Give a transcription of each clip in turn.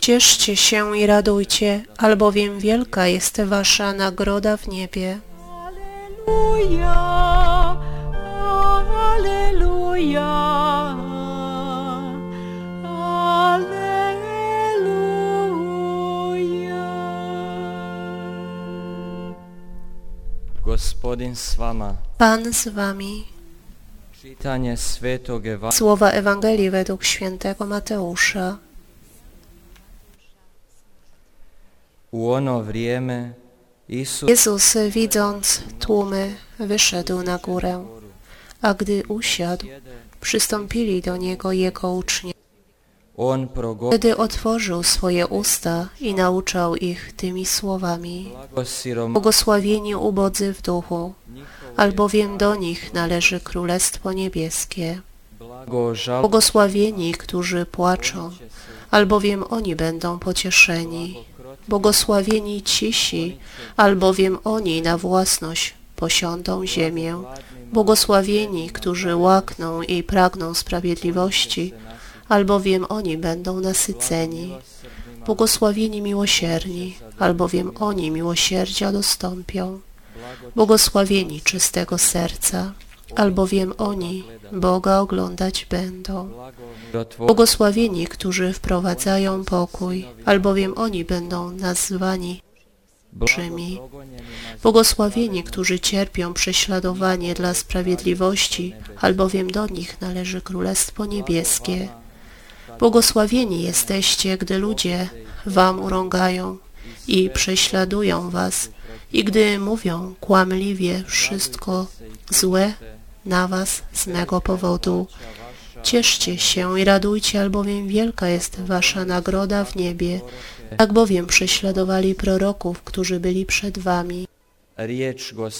Cieszcie się i radujcie, albowiem wielka jest wasza nagroda w niebie. Alleluja, Alleluja, Alleluja. Gospodin s vama. Pan z wami. Słowa Ewangelii według świętego Mateusza. Jezus, widząc tłumy, wyszedł na górę, a gdy usiadł, przystąpili do Niego Jego uczniowie. Wtedy otworzył swoje usta i nauczał ich tymi słowami. Błogosławieni ubodzy w duchu, albowiem do nich należy Królestwo Niebieskie. Błogosławieni, którzy płaczą, albowiem oni będą pocieszeni. Błogosławieni cisi, albowiem oni na własność posiądą ziemię. Błogosławieni, którzy łakną i pragną sprawiedliwości, albowiem oni będą nasyceni. Błogosławieni miłosierni, albowiem oni miłosierdzia dostąpią. Błogosławieni czystego serca, albowiem oni Boga oglądać będą. Błogosławieni, którzy wprowadzają pokój, albowiem oni będą nazwani Bożymi. Błogosławieni, którzy cierpią prześladowanie dla sprawiedliwości, albowiem do nich należy Królestwo Niebieskie. Błogosławieni jesteście, gdy ludzie wam urągają i prześladują was, i gdy mówią kłamliwie wszystko złe na was z mego powodu. Cieszcie się i radujcie, albowiem wielka jest wasza nagroda w niebie. Tak bowiem prześladowali proroków, którzy byli przed wami.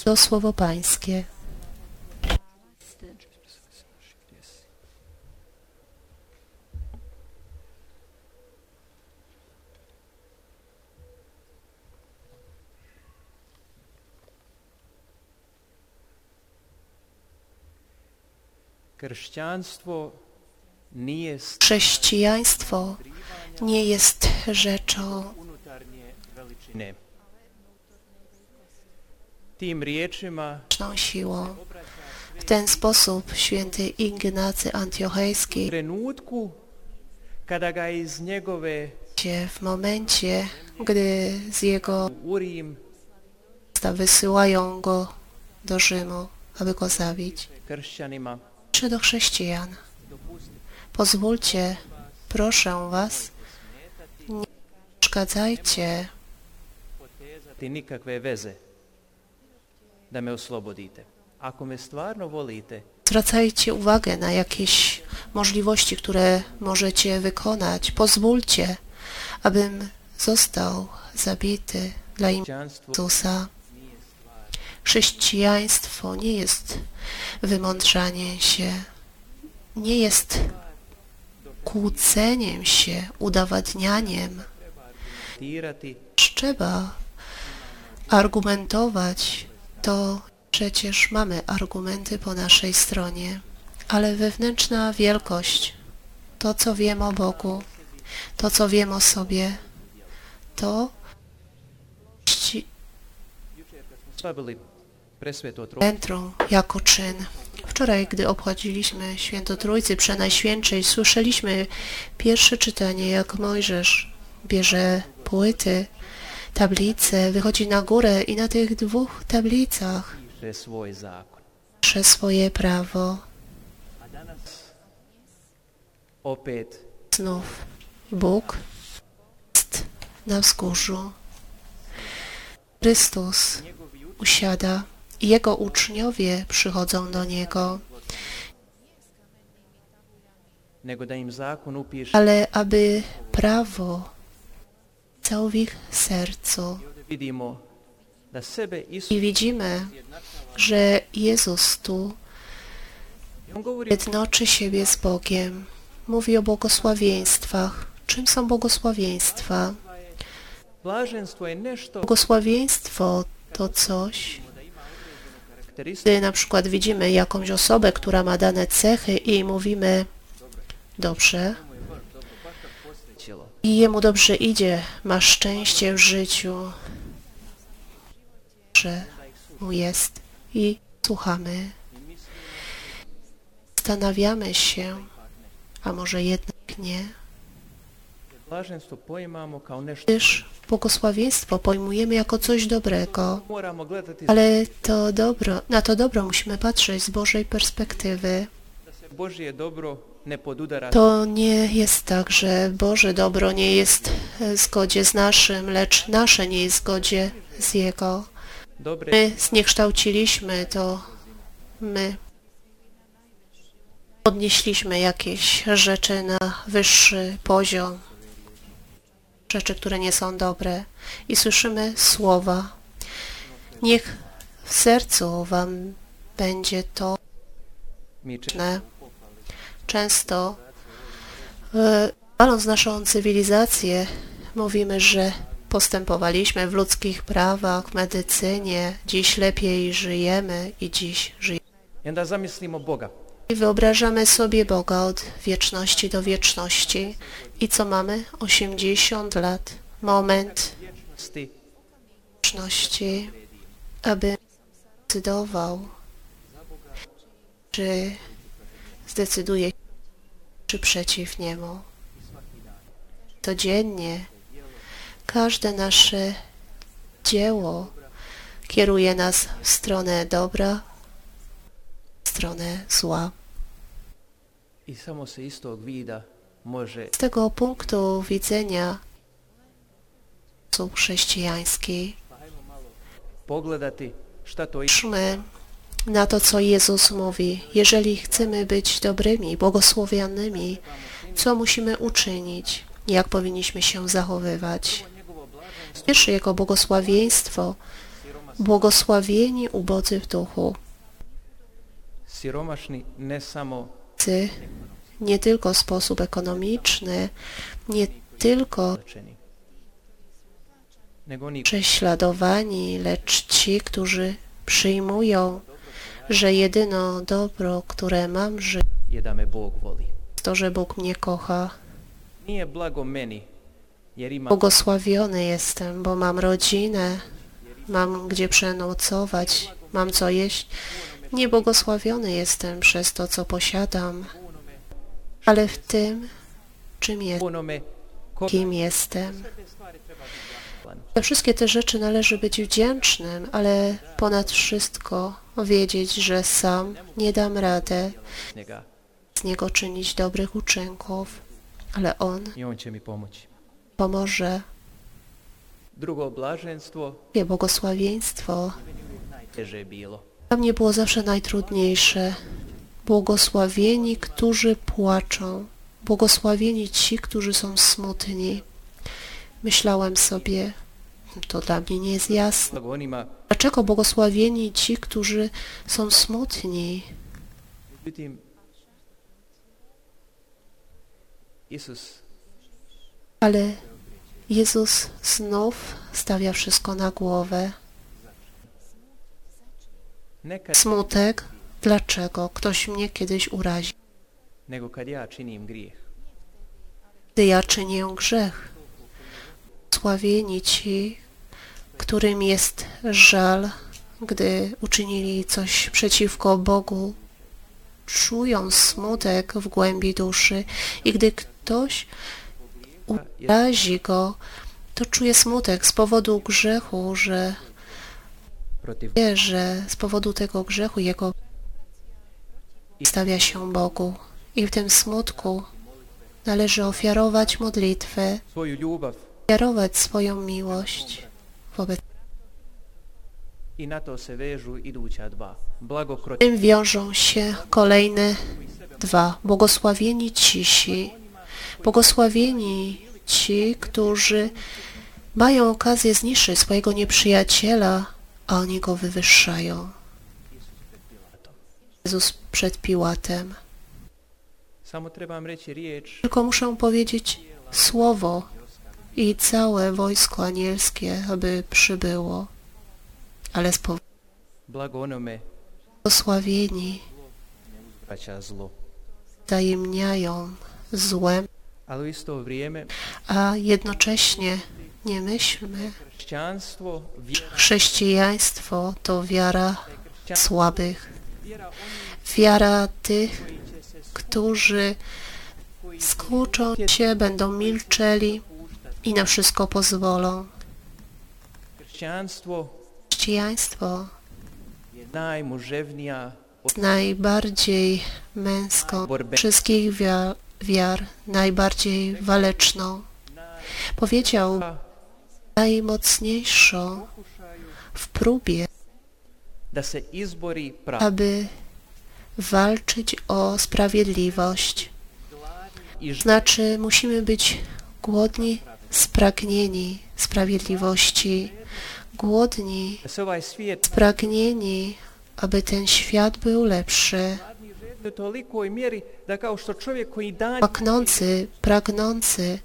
To słowo Pańskie. Chrześcijaństwo nie jest rzeczą rzeczną siłą. W ten sposób święty Ignacy Antiochejski w momencie, gdy z jego wysyłają go do Rzymu, aby go zabić. Czy do chrześcijan. Pozwólcie, proszę was, nie przeszkadzajcie Zwracajcie uwagę na jakieś możliwości, które możecie wykonać. Pozwólcie, abym został zabity dla imienia Jezusa. Chrześcijaństwo nie jest wymądrzaniem się, nie jest kłóceniem się, udowadnianiem. Trzeba argumentować, to przecież mamy argumenty po naszej stronie, ale wewnętrzna wielkość, to co wiem o Bogu, to co wiem o sobie, to centrum jako czyn. Wczoraj, gdy obchodziliśmy Święto Trójcy Przenajświętszej, słyszeliśmy pierwsze czytanie, jak Mojżesz bierze płyty, tablice, wychodzi na górę i na tych dwóch tablicach pisze swoje prawo. Znów Bóg jest na wzgórzu. Chrystus usiada Jego uczniowie przychodzą do Niego. ale aby prawo cało w ich sercu. I widzimy, że Jezus tu jednoczy siebie z Bogiem. Mówi o błogosławieństwach. Czym są błogosławieństwa? Błogosławieństwo to coś, gdy na przykład widzimy jakąś osobę, która ma dane cechy i mówimy, dobrze, i jemu dobrze idzie, ma szczęście w życiu, że mu jest i słuchamy. Zastanawiamy się, a może jednak nie, gdyż błogosławieństwo pojmujemy jako coś dobrego, ale to dobro, na to dobro musimy patrzeć z Bożej perspektywy. To nie jest tak, że Boże dobro nie jest w zgodzie z naszym, lecz nasze nie jest w zgodzie z Jego. My zniekształciliśmy to, my podnieśliśmy jakieś rzeczy na wyższy poziom, rzeczy, które nie są dobre i słyszymy słowa. Niech w sercu Wam będzie to. Często e, chwaląc naszą cywilizację mówimy, że postępowaliśmy w ludzkich prawach, w medycynie, dziś lepiej żyjemy i dziś żyjemy. I onda zamislimo Boga. Wyobrażamy sobie Boga od wieczności do wieczności. I co mamy? 80 lat. Moment wieczności, aby zdecydował, czy zdecyduje się, czy przeciw Niemu. Codziennie każde nasze dzieło kieruje nas w stronę dobra, w stronę zła. i samo se iz tog vida može Z tego punktu widzenia sposób chrześcijański pogledati šta to i Patrzmy na to, co Jezus mówi. Jeżeli chcemy być dobrymi, błogosławionymi, co musimy uczynić? Jak powinniśmy się zachowywać? Pierwsze Jego błogosławieństwo, błogosławieni ubodzy w duchu. ne samo Nie tylko w sposób ekonomiczny, nie tylko prześladowani, lecz ci, którzy przyjmują, że jedyno dobro, które mam, że to, że Bóg mnie kocha. Błogosławiony jestem, bo mam rodzinę, mam gdzie przenocować, mam co jeść. Niebłogosławiony jestem przez to, co posiadam, ale w tym, czym ko kim jestem. Za wszystkie te rzeczy należy być wdzięcznym, ale ponad wszystko wiedzieć, że sam nie dam njega z niego czynić dobrych uczynków, ale On pomoże. Wie błogosławieństwo. Dla mnie było zawsze najtrudniejsze. Błogosławieni, którzy płaczą. Błogosławieni ci, którzy są smutni. Myślałem sobie, to dla mnie nie jest jasne. Dlaczego błogosławieni ci, którzy są smutni? Ale Jezus znów stawia wszystko na głowę. Smutek, dlaczego ktoś mnie kiedyś uraził, nego kad ja činim grijeh. gdy ja czynię grzech. Sławieni ci, którym jest żal, gdy uczynili coś przeciwko Bogu, czują smutek w głębi duszy i gdy ktoś urazi go, to czuje smutek z powodu grzechu, że wie, że z powodu tego grzechu jego stawia się Bogu. I w tym smutku należy ofiarować modlitwę, ofiarować swoją miłość wobec i na to se vežu iduća dva. Blagokrot tym wiążą się kolejne dwa. Błogosławieni cisi, błogosławieni ci, którzy mają okazję zniszczyć swojego nieprzyjaciela, a oni go wywyższają. Jezus przed Piłatem. Tylko muszę powiedzieć słowo i całe wojsko anielskie, aby przybyło. Ale zlo. tajemniają złem, a jednocześnie nie myślmy, chrześcijaństwo to wiara słabych, wiara tych, którzy skłuczą się, będą milczeli i na wszystko pozwolą. Chrześcijaństwo je najmuževnija od najbardziej męską wszystkich wiar, wiar najbardziej waleczną. Powiedział najmocniejszą w próbie, aby walczyć o sprawiedliwość. Znaczy, musimy być głodni, spragnieni sprawiedliwości, głodni, spragnieni, aby ten świat był lepszy, dan pragnący,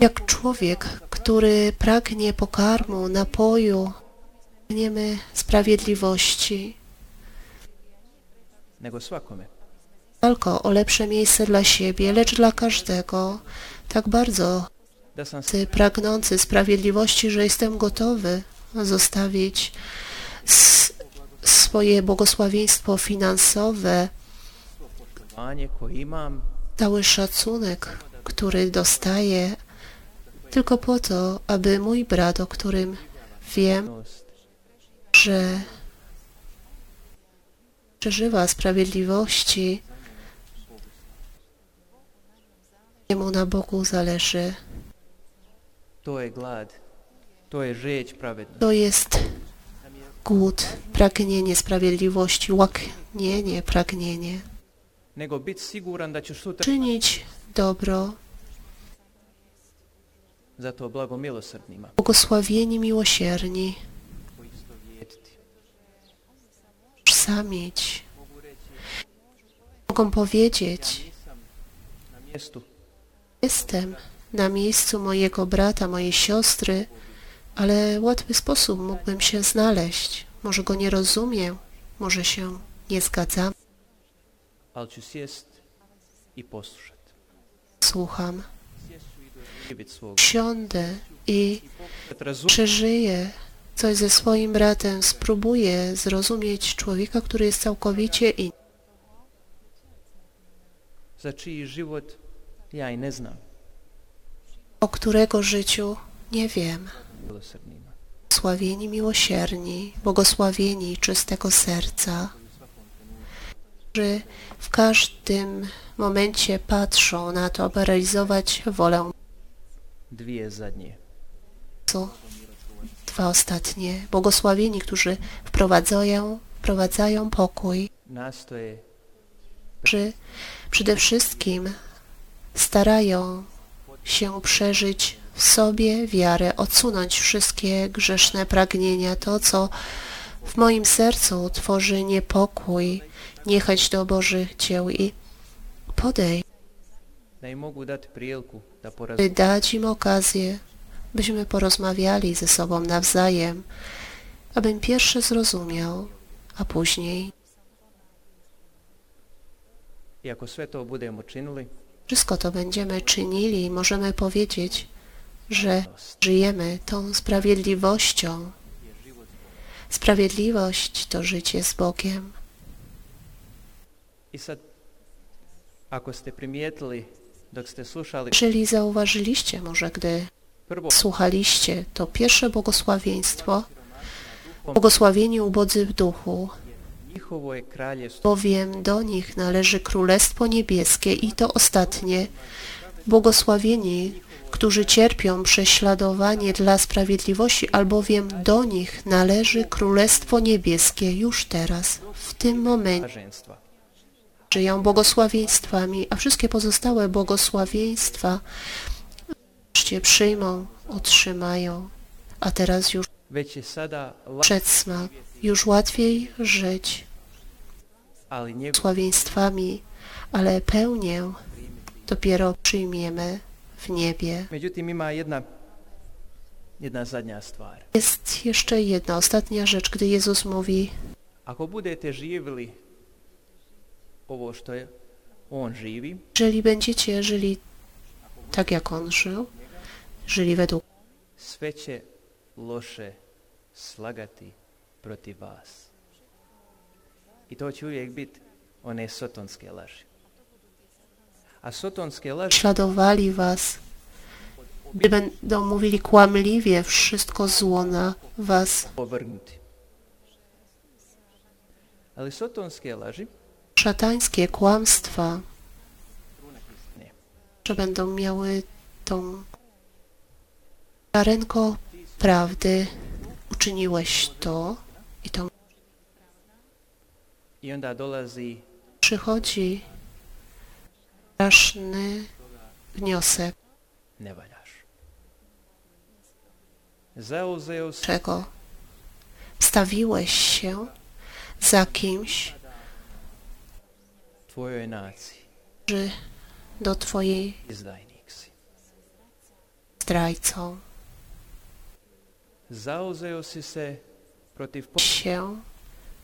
jak człowiek, który pragnie pokarmu, napoju, pragniemy sprawiedliwości, walko o lepsze miejsce dla siebie, lecz dla każdego, tak bardzo Ty pragnący sprawiedliwości, że jestem gotowy zostawić swoje błogosławieństwo finansowe, cały szacunek, który dostaję, tylko po to, aby mój brat, o którym wiem, że przeżywa sprawiedliwości, jemu na Bogu zależy. To jest głód, pragnienie sprawiedliwości, łaknienie, pragnienie. Czynić dobro, błogosławieni miłosierni, samieć. Mogą powiedzieć, jestem na miejscu mojego brata, mojej siostry, ale łatwy sposób mógłbym się znaleźć. Może go nie rozumiem, może się nie zgadzam, ali ću sjest i poslušat. słucham. Siądę i przeżyję coś ze swoim bratem, spróbuję zrozumieć człowieka, który jest całkowicie inny. za čiji život ja ne znam o którego życiu nie wiem. Milosrdnima. Sławieni miłosierni, błogosławieni czystego serca, którzy w każdym momencie patrzą na to, aby realizować wolę Dvije zadnje. Jezu. Dwa ostatnie, błogosławieni, którzy wprowadzają, wprowadzają pokój, którzy przede wszystkim starają się przeżyć w sobie wiarę, odsunąć wszystkie grzeszne pragnienia, to co w moim sercu tworzy niepokój, niechęć do Bożych dzieł i da by dać im okazję, byśmy porozmawiali ze sobą nawzajem, abym pierwszy zrozumiał, a później Wszystko to będziemy czynili i możemy powiedzieć, że żyjemy tą sprawiedliwością. Sprawiedliwość to życie z Bogiem. Jeżeli zauważyliście, może gdy słuchaliście, to pierwsze błogosławieństwo, błogosławieni ubodzy w duchu, bowiem do nich należy Królestwo Niebieskie i to ostatnie, błogosławieni, którzy cierpią prześladowanie dla sprawiedliwości, albowiem do nich należy Królestwo Niebieskie już teraz, w tym momencie. Żyją błogosławieństwami, a wszystkie pozostałe błogosławieństwa wreszcie przyjmą, otrzymają, a teraz już przedsmak, już łatwiej żyć błogosławieństwami, ale pełnię dopiero przyjmiemy w niebie. Međutim, ima jedna, jedna zadnja stvar. Jest jeszcze jedna, ostatnia rzecz, gdy Jezus mówi, Ako budete živjeli ovo što je on živi, Jeżeli będziecie żyli tak, jak On żył, żyli według sve će loše slagati protiv vas. I to će uvijek biti one sotonske laži. Śladowali was, gdy będą mówili kłamliwie wszystko zło na was. Szatańskie kłamstwa, że będą miały tą ziarenko prawdy, uczyniłeś to i to przychodzi straszny wniosek, czego? Wstawiłeś się za kimś, że do twojej zdrajcą. Zauzeo si se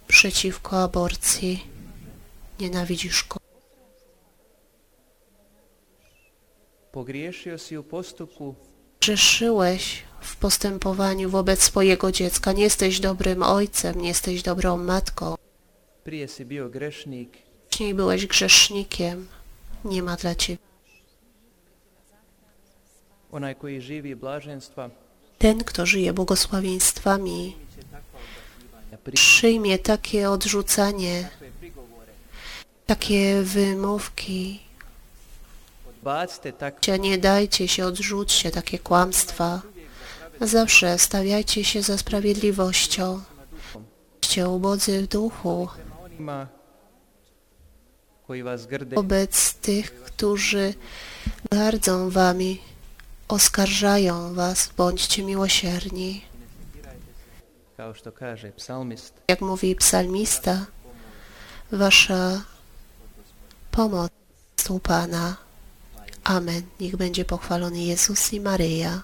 przeciwko aborcji. Nienawidzisz go. pogriješio si u postupku Grzeszyłeś w postępowaniu wobec swojego dziecka. Nie jesteś dobrym ojcem, nie jesteś dobrą matką. Wcześniej byłeś grzesznikiem. Nie ma dla ciebie. Ten, kto żyje błogosławieństwami, przyjmie takie odrzucanie, takie wymówki. Tak Nie dajcie się, odrzućcie takie kłamstwa. Zawsze stawiajcie się za sprawiedliwością. Bądźcie ubodzy w duchu wobec tych, którzy gardzą wami, oskarżają was. Bądźcie miłosierni. Jak mówi psalmista, wasza pomoc u Pana. Amen. Niech będzie pochwalony Jezus i Maryja.